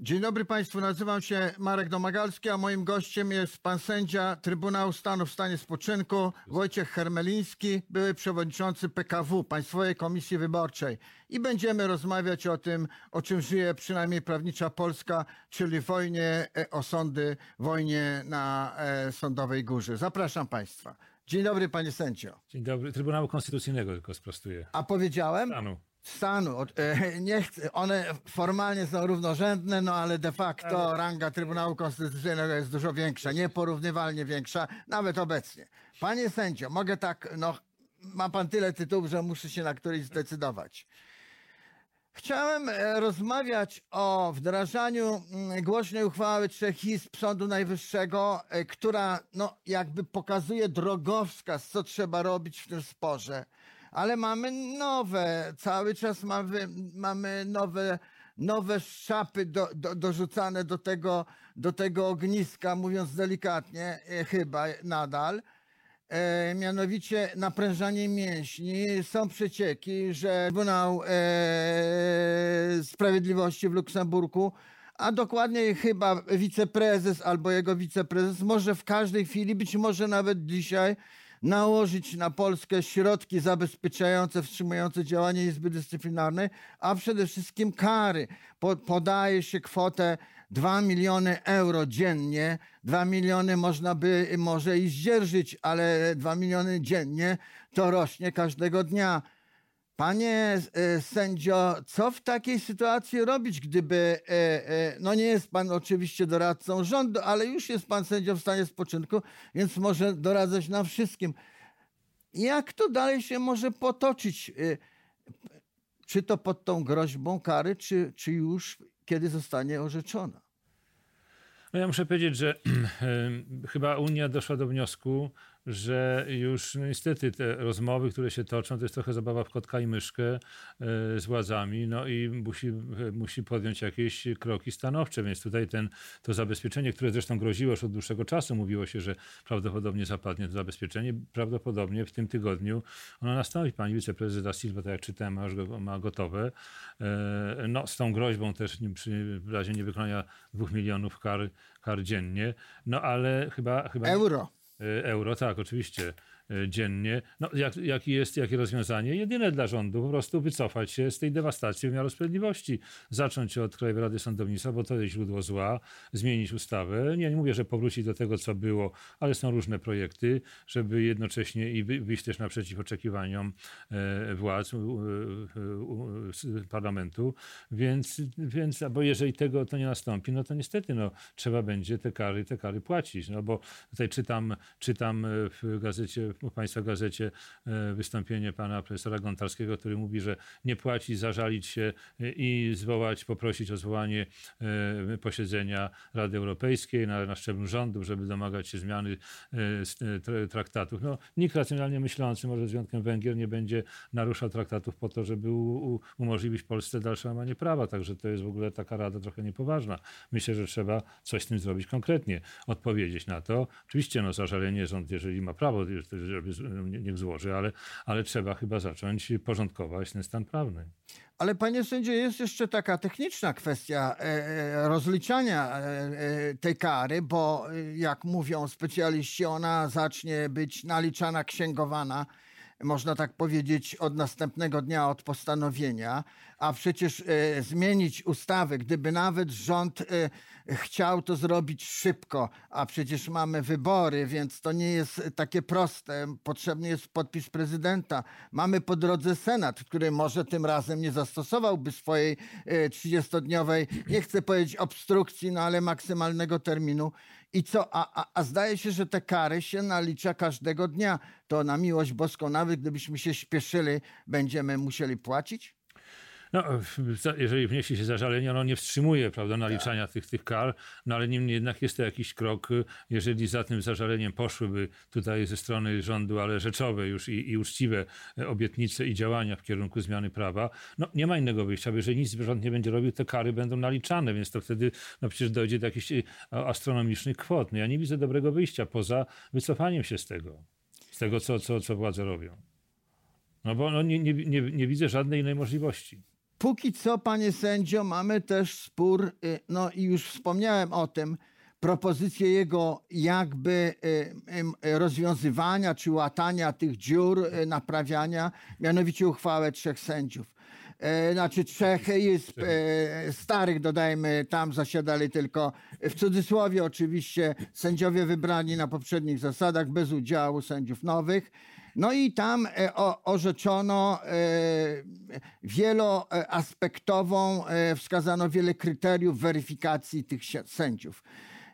Dzień dobry Państwu, nazywam się Marek Domagalski, a moim gościem jest pan sędzia Trybunału Stanu w stanie spoczynku Wojciech Hermeliński, były przewodniczący PKW, Państwowej Komisji Wyborczej. I będziemy rozmawiać o tym, o czym żyje przynajmniej prawnicza Polska, czyli wojnie e, o sądy, wojnie na e, Sądowej Górze. Zapraszam Państwa. Dzień dobry Panie Sędzio. Dzień dobry. Trybunału Konstytucyjnego tylko sprostuję. A powiedziałem? Stanu. Stanu. E, Nie chcę, one formalnie są równorzędne, no ale de facto ranga Trybunału Konstytucyjnego jest dużo większa, nieporównywalnie większa, nawet obecnie. Panie sędzio, mogę tak, no ma pan tyle tytułów, że muszę się na któryś zdecydować. Chciałem e, rozmawiać o wdrażaniu mm, głośnej uchwały trzech izb Sądu Najwyższego, e, która no, jakby pokazuje drogowskaz, co trzeba robić w tym sporze. Ale mamy nowe, cały czas mamy, mamy nowe, nowe szczapy do, do, dorzucane do tego, do tego ogniska, mówiąc delikatnie, e, chyba nadal e, mianowicie naprężanie mięśni. Są przecieki, że Trybunał e, Sprawiedliwości w Luksemburgu, a dokładniej chyba wiceprezes albo jego wiceprezes, może w każdej chwili, być może nawet dzisiaj, nałożyć na Polskę środki zabezpieczające, wstrzymujące działanie Izby Dyscyplinarnej, a przede wszystkim kary. Po, podaje się kwotę 2 miliony euro dziennie. 2 miliony można by może i zdzierżyć, ale 2 miliony dziennie to rośnie każdego dnia. Panie e, sędzio, co w takiej sytuacji robić, gdyby, e, e, no nie jest pan oczywiście doradcą rządu, ale już jest pan sędzią w stanie spoczynku, więc może doradzać nam wszystkim. Jak to dalej się może potoczyć? Czy to pod tą groźbą kary, czy, czy już kiedy zostanie orzeczona? No ja muszę powiedzieć, że chyba Unia doszła do wniosku, że już niestety te rozmowy, które się toczą, to jest trochę zabawa w kotka i myszkę e, z władzami, no i musi, musi podjąć jakieś kroki stanowcze, więc tutaj ten, to zabezpieczenie, które zresztą groziło już od dłuższego czasu, mówiło się, że prawdopodobnie zapadnie to zabezpieczenie, prawdopodobnie w tym tygodniu ono nastąpi. Pani wiceprezes da Silva, tak jak czytałem, ma go, ma gotowe. E, No, z tą groźbą też przy razie niewykonania dwóch milionów kar, kar dziennie, no ale chyba... chyba Euro. E, Euro, tak, oczywiście, dziennie. No, jak, jakie jest jakie rozwiązanie? Jedyne dla rządu, po prostu wycofać się z tej dewastacji wymiaru sprawiedliwości. Zacząć od Krajowej Rady Sądownictwa, bo to jest źródło zła, zmienić ustawę. Nie, nie mówię, że powrócić do tego, co było, ale są różne projekty, żeby jednocześnie i wy- wyjść też naprzeciw oczekiwaniom e, władz, parlamentu. Więc, więc, bo jeżeli tego to nie nastąpi, no to niestety no, trzeba będzie te kary, te kary płacić. No bo tutaj czytam, czytam e, w gazecie, w Państwa gazecie e, wystąpienie pana profesora Gontarskiego, który mówi, że nie płaci, zażalić się e, i zwołać, poprosić o zwołanie e, posiedzenia Rady Europejskiej na, na szczeblu rządu, żeby domagać się zmiany traktatów. No, nikt racjonalnie myślący, może z wyjątkiem Węgier, nie będzie naruszał traktatów po to, żeby u, u, umożliwić Polsce dalsze łamanie prawa. Także to jest w ogóle taka rada trochę niepoważna. Myślę, że trzeba coś z tym zrobić konkretnie, odpowiedzieć na to. Oczywiście no, zażalenie rząd, jeżeli ma prawo, żeby niech złoży, ale, ale trzeba chyba zacząć porządkować ten stan prawny. Ale panie sędzio, jest jeszcze taka techniczna kwestia e, e, rozliczania e, tej kary, bo jak mówią specjaliści, ona zacznie być naliczana, księgowana, można tak powiedzieć, od następnego dnia od postanowienia, a przecież e, zmienić ustawę, gdyby nawet rząd e, chciał to zrobić szybko, a przecież mamy wybory, więc to nie jest takie proste. Potrzebny jest podpis prezydenta. Mamy po drodze Senat, który może tym razem nie zastosowałby swojej e, 30-dniowej, nie chcę powiedzieć obstrukcji, no ale maksymalnego terminu. I co? A, a, a zdaje się, że te kary się nalicza każdego dnia. To na miłość boską, nawet gdybyśmy się śpieszyli, będziemy musieli płacić? No, jeżeli wniesie się zażalenie, ono nie wstrzymuje prawda, naliczania tych, tych kar, no ale niemniej jednak jest to jakiś krok, y, jeżeli za tym zażaleniem poszłyby tutaj ze strony rządu, ale rzeczowe już i, i uczciwe e, obietnice i działania w kierunku zmiany prawa, no nie ma innego wyjścia, bo jeżeli nic rząd nie będzie robił, te kary będą naliczane, więc to wtedy no przecież dojdzie do jakichś y, astronomicznych kwot. No ja nie widzę dobrego wyjścia poza wycofaniem się z tego, z tego, co, co, co władze robią. No bo no, nie, nie, nie, nie widzę żadnej innej możliwości. Póki co, panie sędzio, mamy też spór, y, no i już wspomniałem o tym, propozycję jego jakby y, rozwiązywania czy łatania tych dziur, y, naprawiania, mianowicie uchwałę trzech sędziów. E, Znaczy trzech izb e, starych, dodajmy, tam zasiadali tylko, w cudzysłowie oczywiście, sędziowie wybrani na poprzednich zasadach, bez udziału sędziów nowych. No i tam e, orzeczono e, wieloaspektową, e, wskazano wiele kryteriów weryfikacji tych sędziów.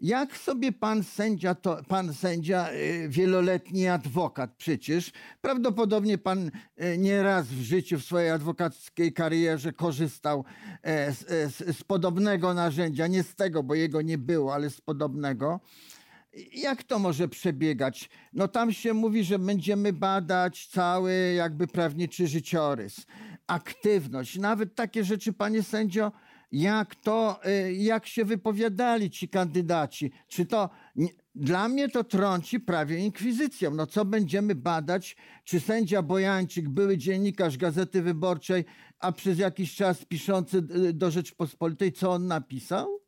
Jak sobie pan sędzia, to, pan sędzia, wieloletni adwokat przecież, prawdopodobnie pan nieraz w życiu, w swojej adwokackiej karierze korzystał z, z, z podobnego narzędzia, nie z tego, bo jego nie było, ale z podobnego. Jak to może przebiegać? No tam się mówi, że będziemy badać cały jakby prawniczy życiorys, aktywność, nawet takie rzeczy, panie sędzio, jak to, y, jak się wypowiadali ci kandydaci. Czy to, dla mnie to trąci prawie inkwizycją. No co będziemy badać, czy sędzia Bojańczyk, były dziennikarz Gazety Wyborczej, a przez jakiś czas piszący y, do Rzeczpospolitej, co on napisał?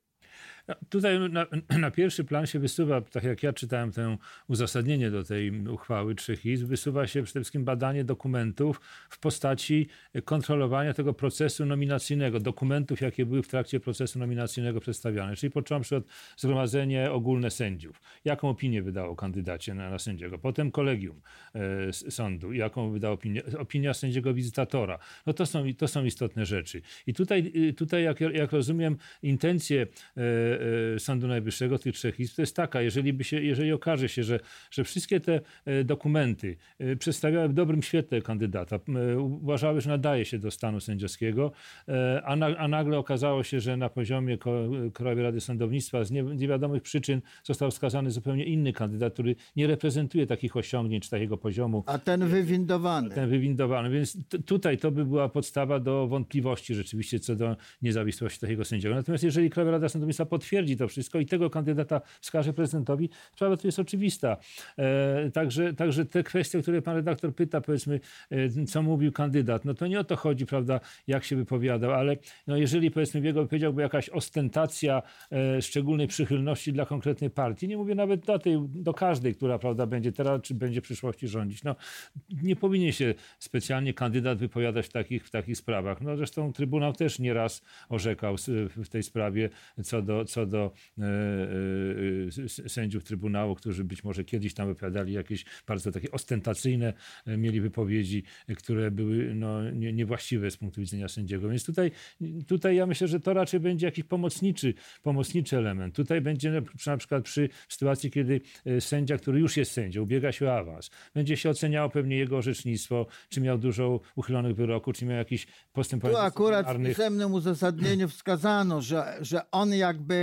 Tutaj na, na pierwszy plan się wysuwa, tak jak ja czytałem tę uzasadnienie do tej uchwały trzech izb, wysuwa się przede wszystkim badanie dokumentów w postaci kontrolowania tego procesu nominacyjnego, dokumentów, jakie były w trakcie procesu nominacyjnego przedstawiane, czyli począwszy od zgromadzenie ogólne sędziów, jaką opinię wydało kandydacie na, na sędziego, potem kolegium e, sądu, jaką wydała opinię, opinia sędziego wizytatora. No to są, to są istotne rzeczy. I tutaj, y, tutaj jak, jak rozumiem, intencje e, Sądu Najwyższego, tych trzech izb, to jest taka, jeżeli, by się, jeżeli okaże się, że, że wszystkie te e, dokumenty e, przedstawiały w dobrym świetle kandydata, e, uważały, że nadaje się do stanu sędziowskiego, e, a, na, a nagle okazało się, że na poziomie Krajowej Rady Sądownictwa z nie, niewiadomych przyczyn został wskazany zupełnie inny kandydat, który nie reprezentuje takich osiągnięć, takiego poziomu A ten wywindowany. ten wywindowany. Więc tutaj to by była podstawa do wątpliwości rzeczywiście co do niezawisłości takiego sędziego. Natomiast jeżeli Krajowa Rada Sądownictwa potwierdzi to wszystko i tego kandydata wskaże prezydentowi, sprawa tu jest oczywista. E, także, także te kwestie, które pan redaktor pyta, powiedzmy, e, co mówił kandydat, no to nie o to chodzi, prawda, jak się wypowiadał, ale no jeżeli powiedzmy w jego jakaś ostentacja e, szczególnej przychylności dla konkretnej partii, nie mówię nawet do tej, do każdej, która prawda, będzie teraz, czy będzie w przyszłości rządzić, no nie powinien się specjalnie kandydat wypowiadać w takich, w takich sprawach. No zresztą Trybunał też nieraz orzekał w tej sprawie co do, co do e, e, sędziów Trybunału, którzy być może kiedyś tam wypowiadali jakieś bardzo takie ostentacyjne, e, mieli wypowiedzi, które były no, nie, niewłaściwe z punktu widzenia sędziego. Więc tutaj, tutaj ja myślę, że to raczej będzie jakiś pomocniczy, pomocniczy element. Tutaj będzie na, przy- na przykład przy sytuacji, kiedy sędzia, który już jest sędzią, ubiega się o awans, będzie się oceniało pewnie jego orzecznictwo, czy miał dużo uchylonych wyroków, czy miał jakiś Tu postępowanie akurat w pisemnym uzasadnieniu wskazano, że, że on jakby,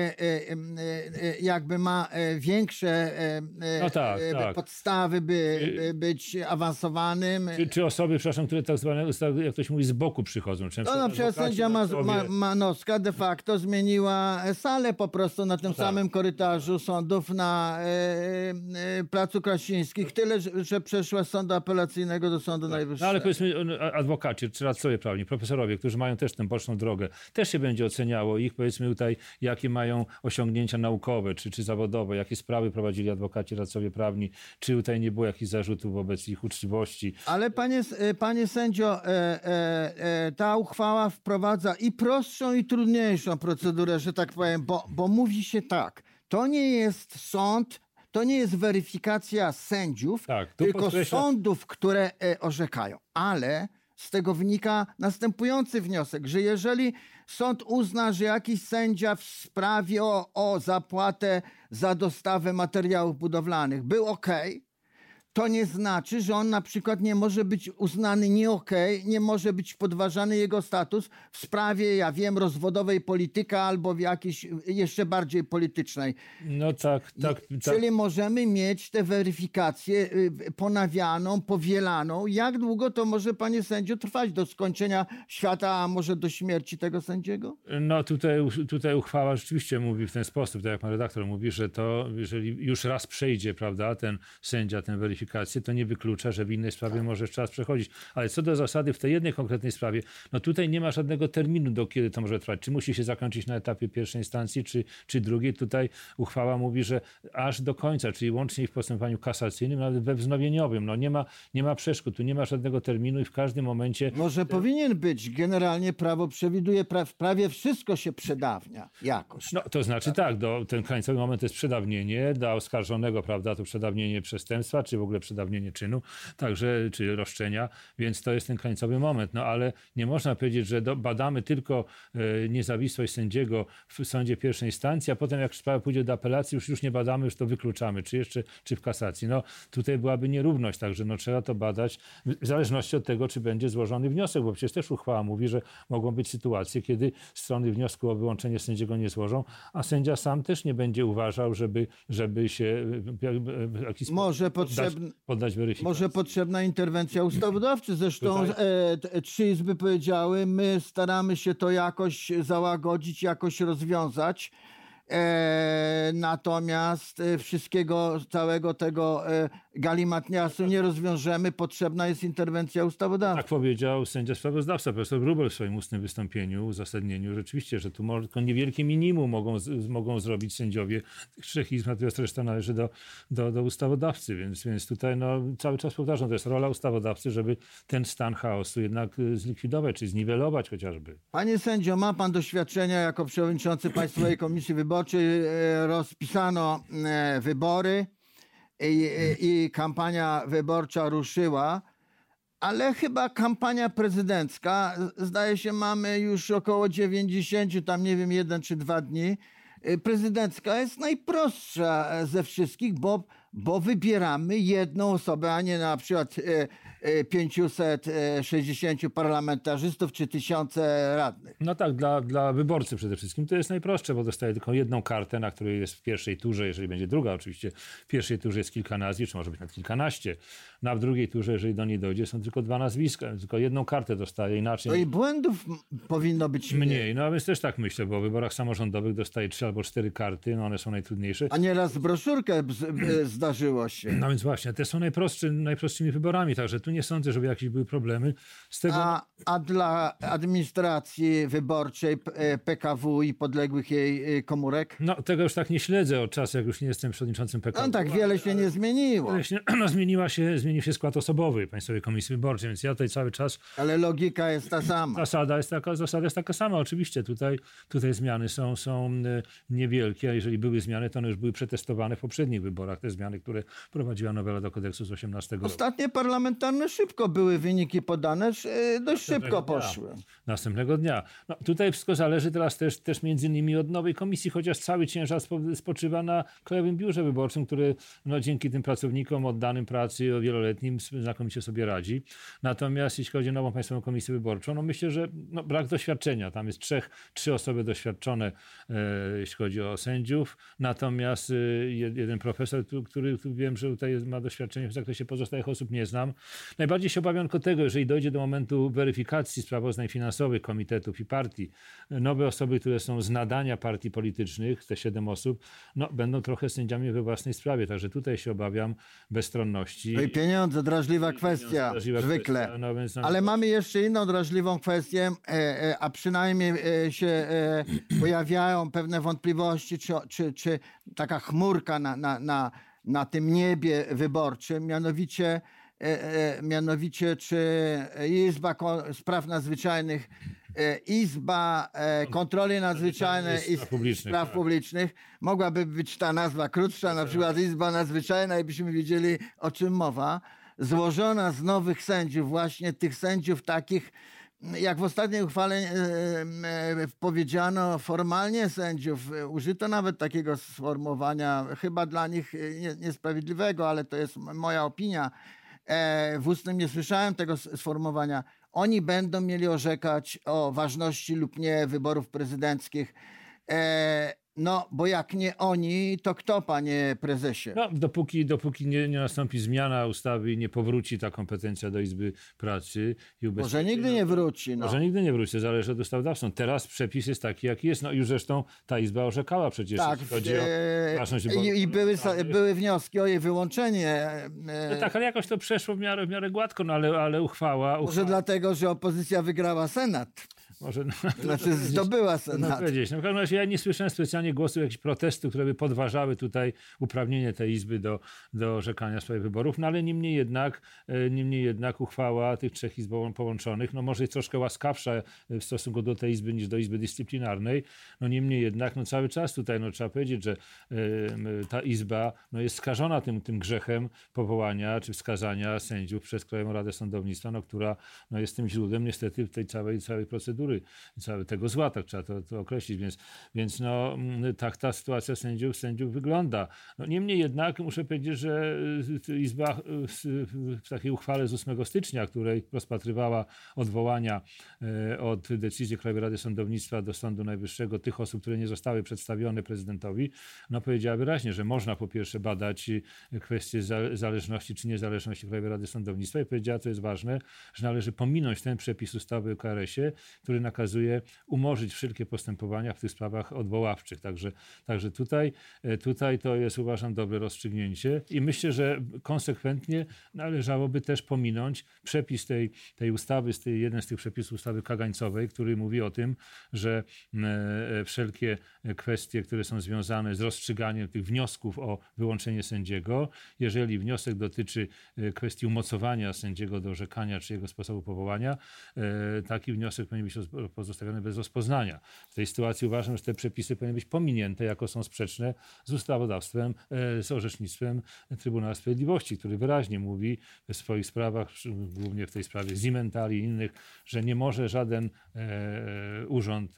jakby ma e, większe e, e, No tak, e, tak. podstawy, by, by być awansowanym. Czy, czy osoby, przepraszam, które tak zwane, jak ktoś mówi, z boku przychodzą. Często No na przykład adwokaci, sędzia posłowie. Ma- Manowska de facto zmieniła salę po prostu na No tym tak. samym korytarzu sądów na e, e, Placu Krasińskich. Tyle, że, przeszła z sądu apelacyjnego do sądu No najwyższego. ale powiedzmy a- adwokaci, czy radcowie prawni, profesorowie, którzy mają też tę boczną drogę, też się będzie oceniało ich, powiedzmy tutaj, jakie mają osiągnięcia naukowe, czy, czy zawodowe, jakie sprawy prowadzili adwokaci, radcowie prawni, czy tutaj nie było jakichś zarzutów wobec ich uczciwości. Ale panie, e, panie sędzio, e, e, e, ta uchwała wprowadza i prostszą, i trudniejszą procedurę, że tak powiem, bo, bo mówi się tak, to nie jest sąd, to nie jest weryfikacja sędziów, Tak, tylko podkreśla- sądów, które e, orzekają. Ale z tego wynika następujący wniosek, że jeżeli sąd uzna, że jakiś sędzia w sprawie o, o zapłatę za dostawę materiałów budowlanych był okej, to nie znaczy, że on na przykład nie może być uznany nie okej, nie może być podważany jego status w sprawie, ja wiem, rozwodowej polityka albo w jakiejś jeszcze bardziej politycznej. No tak, tak. tak. Czyli możemy mieć tę weryfikację y, ponawianą, powielaną. Jak długo to może, panie sędzio, trwać do skończenia świata, a może do śmierci tego sędziego? No tutaj, tutaj uchwała rzeczywiście mówi w ten sposób, tak jak pan redaktor mówi, że to, jeżeli już raz przejdzie, prawda, ten sędzia, ten weryfikator, weryfikację, to nie wyklucza, że w innej sprawie może jeszcze czas przechodzić. Ale co do zasady, w tej jednej konkretnej sprawie, no tutaj nie ma żadnego terminu, do kiedy to może trwać. Czy musi się zakończyć na etapie pierwszej instancji, czy, czy drugiej. Tutaj uchwała mówi, że aż do końca, czyli łącznie w postępowaniu kasacyjnym, nawet we wznowieniowym. No nie ma, nie ma przeszkód, tu nie ma żadnego terminu i w każdym momencie Może powinien być. Generalnie prawo przewiduje, pra, prawie wszystko się przedawnia jakoś. No, to znaczy tak, do, ten końcowy moment to jest przedawnienie dla oskarżonego, prawda, to przedawnienie przestępstwa, czy w ogóle przedawnienie czynu, także, czy roszczenia, więc to jest ten końcowy moment. No ale nie można powiedzieć, że do, badamy tylko e, niezawisłość sędziego w sądzie pierwszej instancji, a potem jak sprawa pójdzie do apelacji, już, już nie badamy, już to wykluczamy, czy jeszcze, czy w kasacji. No tutaj byłaby nierówność, także no, trzeba to badać w zależności od tego, czy będzie złożony wniosek, bo przecież też uchwała mówi, że mogą być sytuacje, kiedy strony wniosku o wyłączenie sędziego nie złożą, a sędzia sam też nie będzie uważał, żeby, żeby się e, w jakiś Może poddać, poddać. Może potrzebna interwencja ustawodawcy. Zresztą e, t- trzy izby powiedziały, my staramy się to jakoś załagodzić, jakoś rozwiązać. E, natomiast e, wszystkiego, całego tego e, galimatniasu nie rozwiążemy. Potrzebna jest interwencja ustawodawcy. Tak powiedział sędzia sprawozdawca, profesor Rubel w swoim ustnym wystąpieniu, uzasadnieniu. Rzeczywiście, że tu może tylko niewielkie minimum mogą, z- mogą zrobić sędziowie tych trzech izb, natomiast reszta należy do, do, do ustawodawcy, więc, więc tutaj no, cały czas powtarzam, to jest rola ustawodawcy, żeby ten stan chaosu jednak y, zlikwidować, czy zniwelować chociażby. Panie sędzio, ma pan doświadczenia jako przewodniczący Państwowej Komisji Wyborczej. E, Rozpisano e, wybory i, i kampania wyborcza ruszyła, ale chyba kampania prezydencka, zdaje się, mamy już około 90, tam nie wiem, jeden czy dwa dni. E, Prezydencka jest najprostsza e, ze wszystkich, bo, bo wybieramy jedną osobę, a nie na przykład e, e, 560 parlamentarzystów czy tysiące radnych. No tak, dla, dla wyborcy przede wszystkim to jest najprostsze, bo dostaje tylko jedną kartę, na której jest w pierwszej turze, jeżeli będzie druga oczywiście, w pierwszej turze jest kilka nazwisk, czy może być nawet kilkanaście. Na w drugiej turze, jeżeli do niej dojdzie, są tylko dwa nazwiska, tylko jedną kartę dostaje, inaczej No i błędów powinno być mniej. mniej. No a więc też tak myślę, bo w wyborach samorządowych dostaje trzy albo cztery karty, no one są najtrudniejsze. A nieraz broszurkę zdarzyło się. No więc właśnie, te są najprostszy, najprostszymi wyborami, także tu nie sądzę, żeby jakieś były problemy. Z tego A, a dla administracji wyborczej P- e, PKW i podległych jej e, komórek? No, tego już tak nie śledzę od czasu, jak już nie jestem przewodniczącym PKW. No tak wiele się nie zmieniło, się- No, zmieniła się, zmienił się skład osobowy Państwowej Komisji Wyborczej, więc ja tutaj cały czas ale logika jest ta sama. zasada jest taka, zasada jest taka sama. Oczywiście tutaj, tutaj zmiany są, są e, niewielkie, a jeżeli były zmiany, to one już były przetestowane w poprzednich wyborach. Te zmiany, które prowadziła nowela do kodeksu z 18 roku. Ostatnie parlamentarne szybko były wyniki podane, e, dość szybko dnia. poszły. następnego dnia. No, tutaj wszystko zależy teraz też, też między innymi od nowej komisji, chociaż cały ciężar spo- spoczywa na Krajowym Biurze Wyborczym, który no, dzięki tym pracownikom oddanym pracy o wieloletnim znakomicie sobie radzi. Natomiast jeśli chodzi o nową Państwową Komisję Wyborczą, no myślę, że no, brak doświadczenia. Tam jest trzech, trzy osoby doświadczone, e, jeśli chodzi o sędziów. Natomiast e, jed- jeden profesor, który, który wiem, że tutaj ma doświadczenie w zakresie pozostałych osób, nie znam. Najbardziej się obawiam tylko tego, jeżeli dojdzie do momentu weryfikacji sprawozdań finansowych komitetów i partii, nowe osoby, które są z nadania partii politycznych, te siedem osób, no, będą trochę sędziami we własnej sprawie. Także tutaj się obawiam bezstronności. No i pieniądze, drażliwa kwestia, Drażliwa zwykle. kwestia, no więc, no, Ale mamy jeszcze inną drażliwą kwestię, e, e, a przynajmniej e, się e, pojawiają pewne wątpliwości, czy, czy, czy taka chmurka na, na, na, na tym niebie wyborczym, mianowicie, mianowicie czy Izba Spraw Nadzwyczajnych, e, Izba e, Kontroli Nadzwyczajnej i Spraw publicznych, Spraw tak. publicznych, mogłaby być ta nazwa krótsza, na przykład Izba Nadzwyczajna i byśmy wiedzieli o czym mowa złożona z nowych sędziów, właśnie tych sędziów takich, jak w ostatniej uchwale e, e, powiedziano, formalnie sędziów, e, użyto nawet takiego sformułowania, chyba dla nich e, nie, niesprawiedliwego, ale to jest moja opinia. E, w ustnym nie słyszałem tego sformułowania. Oni będą mieli orzekać o ważności lub nie wyborów prezydenckich. No, bo jak nie oni, to kto, panie prezesie? No, dopóki, dopóki nie, nie nastąpi zmiana ustawy i nie powróci ta kompetencja do Izby Pracy i Może nigdy nie wróci. No. Może nigdy nie wróci, zależy od ustawodawcą. Teraz przepis jest taki, jaki jest. No już zresztą ta Izba orzekała przecież, Tak, jeśli chodzi o e, ważność i, i były, były wnioski o jej wyłączenie. e, No tak, ale jakoś to przeszło w miarę, w miarę gładko, no ale, ale uchwała... Może uchwała dlatego, że opozycja wygrała Senat. Może Znaczy zdobyła Senat. powiedzieć. No, w każdym razie ja nie słyszałem specjalnie głosu jakichś protestów, które by podważały tutaj uprawnienie tej Izby do, do orzekania w sprawie wyborów, no ale niemniej jednak, e, niemniej jednak uchwała tych trzech izb połączonych, no może jest troszkę łaskawsza w stosunku do tej Izby niż do Izby Dyscyplinarnej, no niemniej jednak, no cały czas tutaj, no trzeba powiedzieć, że e, ta Izba no, jest skażona tym, tym grzechem powołania czy wskazania sędziów przez Krajową Radę Sądownictwa, no, która no, jest tym źródłem niestety tej całej, całej procedury, całego tego zła, tak trzeba to, to określić, więc, więc no, mm, tak ta sytuacja sędziów, sędziów wygląda. No, niemniej jednak muszę powiedzieć, że y, Izba y, w takiej uchwale z 8 stycznia, której rozpatrywała odwołania e, od decyzji Krajowej Rady Sądownictwa do Sądu Najwyższego tych osób, które nie zostały przedstawione prezydentowi, no powiedziała wyraźnie, że można po pierwsze badać y, kwestie za- zależności czy niezależności Krajowej Rady Sądownictwa i powiedziała, co jest ważne, że należy pominąć ten przepis ustawy o KRS-ie, który nakazuje umorzyć wszelkie postępowania w tych sprawach odwoławczych. Także, także tutaj, e, tutaj to jest uważam dobre rozstrzygnięcie i myślę, że konsekwentnie należałoby też pominąć przepis tej, tej ustawy, z tej, jeden z tych przepisów ustawy kagańcowej, który mówi o tym, że e, wszelkie kwestie, które są związane z rozstrzyganiem tych wniosków o wyłączenie sędziego, jeżeli wniosek dotyczy e, kwestii umocowania sędziego do orzekania czy jego sposobu powołania, taki wniosek powinien być roz- pozostawiony bez rozpoznania. W tej sytuacji uważam, że te przepisy powinny być pominięte, jako są sprzeczne z ustawodawstwem, e, z orzecznictwem Trybunału Sprawiedliwości, który wyraźnie mówi w swoich sprawach, głównie w tej sprawie Zimentali i innych, że nie może żaden e, urząd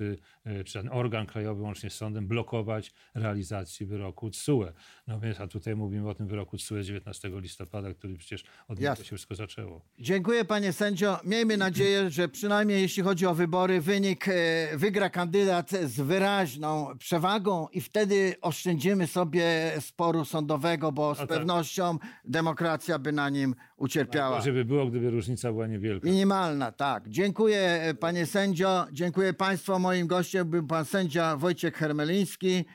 e, czy żaden organ krajowy łącznie z sądem blokować realizacji wyroku TSUE. No więc, a tutaj mówimy o tym wyroku TSUE z 19 listopada, który przecież od niego się wszystko zaczęło. Dziękuję panie sędzio. Miejmy nadzieję, że przynajmniej jeśli chodzi o wybory, wynik e, wygra kandydat z wyraźną przewagą i wtedy oszczędzimy sobie sporu sądowego, bo z tak. pewnością demokracja by na nim ucierpiała. Żeby było, gdyby różnica była niewielka. Minimalna, tak. Dziękuję e, panie sędzio, dziękuję państwu. Moim gościem był pan sędzia Wojciech Hermeliński,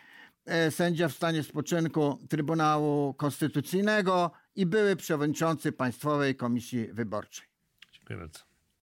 e, sędzia w stanie spoczynku Trybunału Konstytucyjnego i były przewodniczący Państwowej Komisji Wyborczej. Dziękuję bardzo.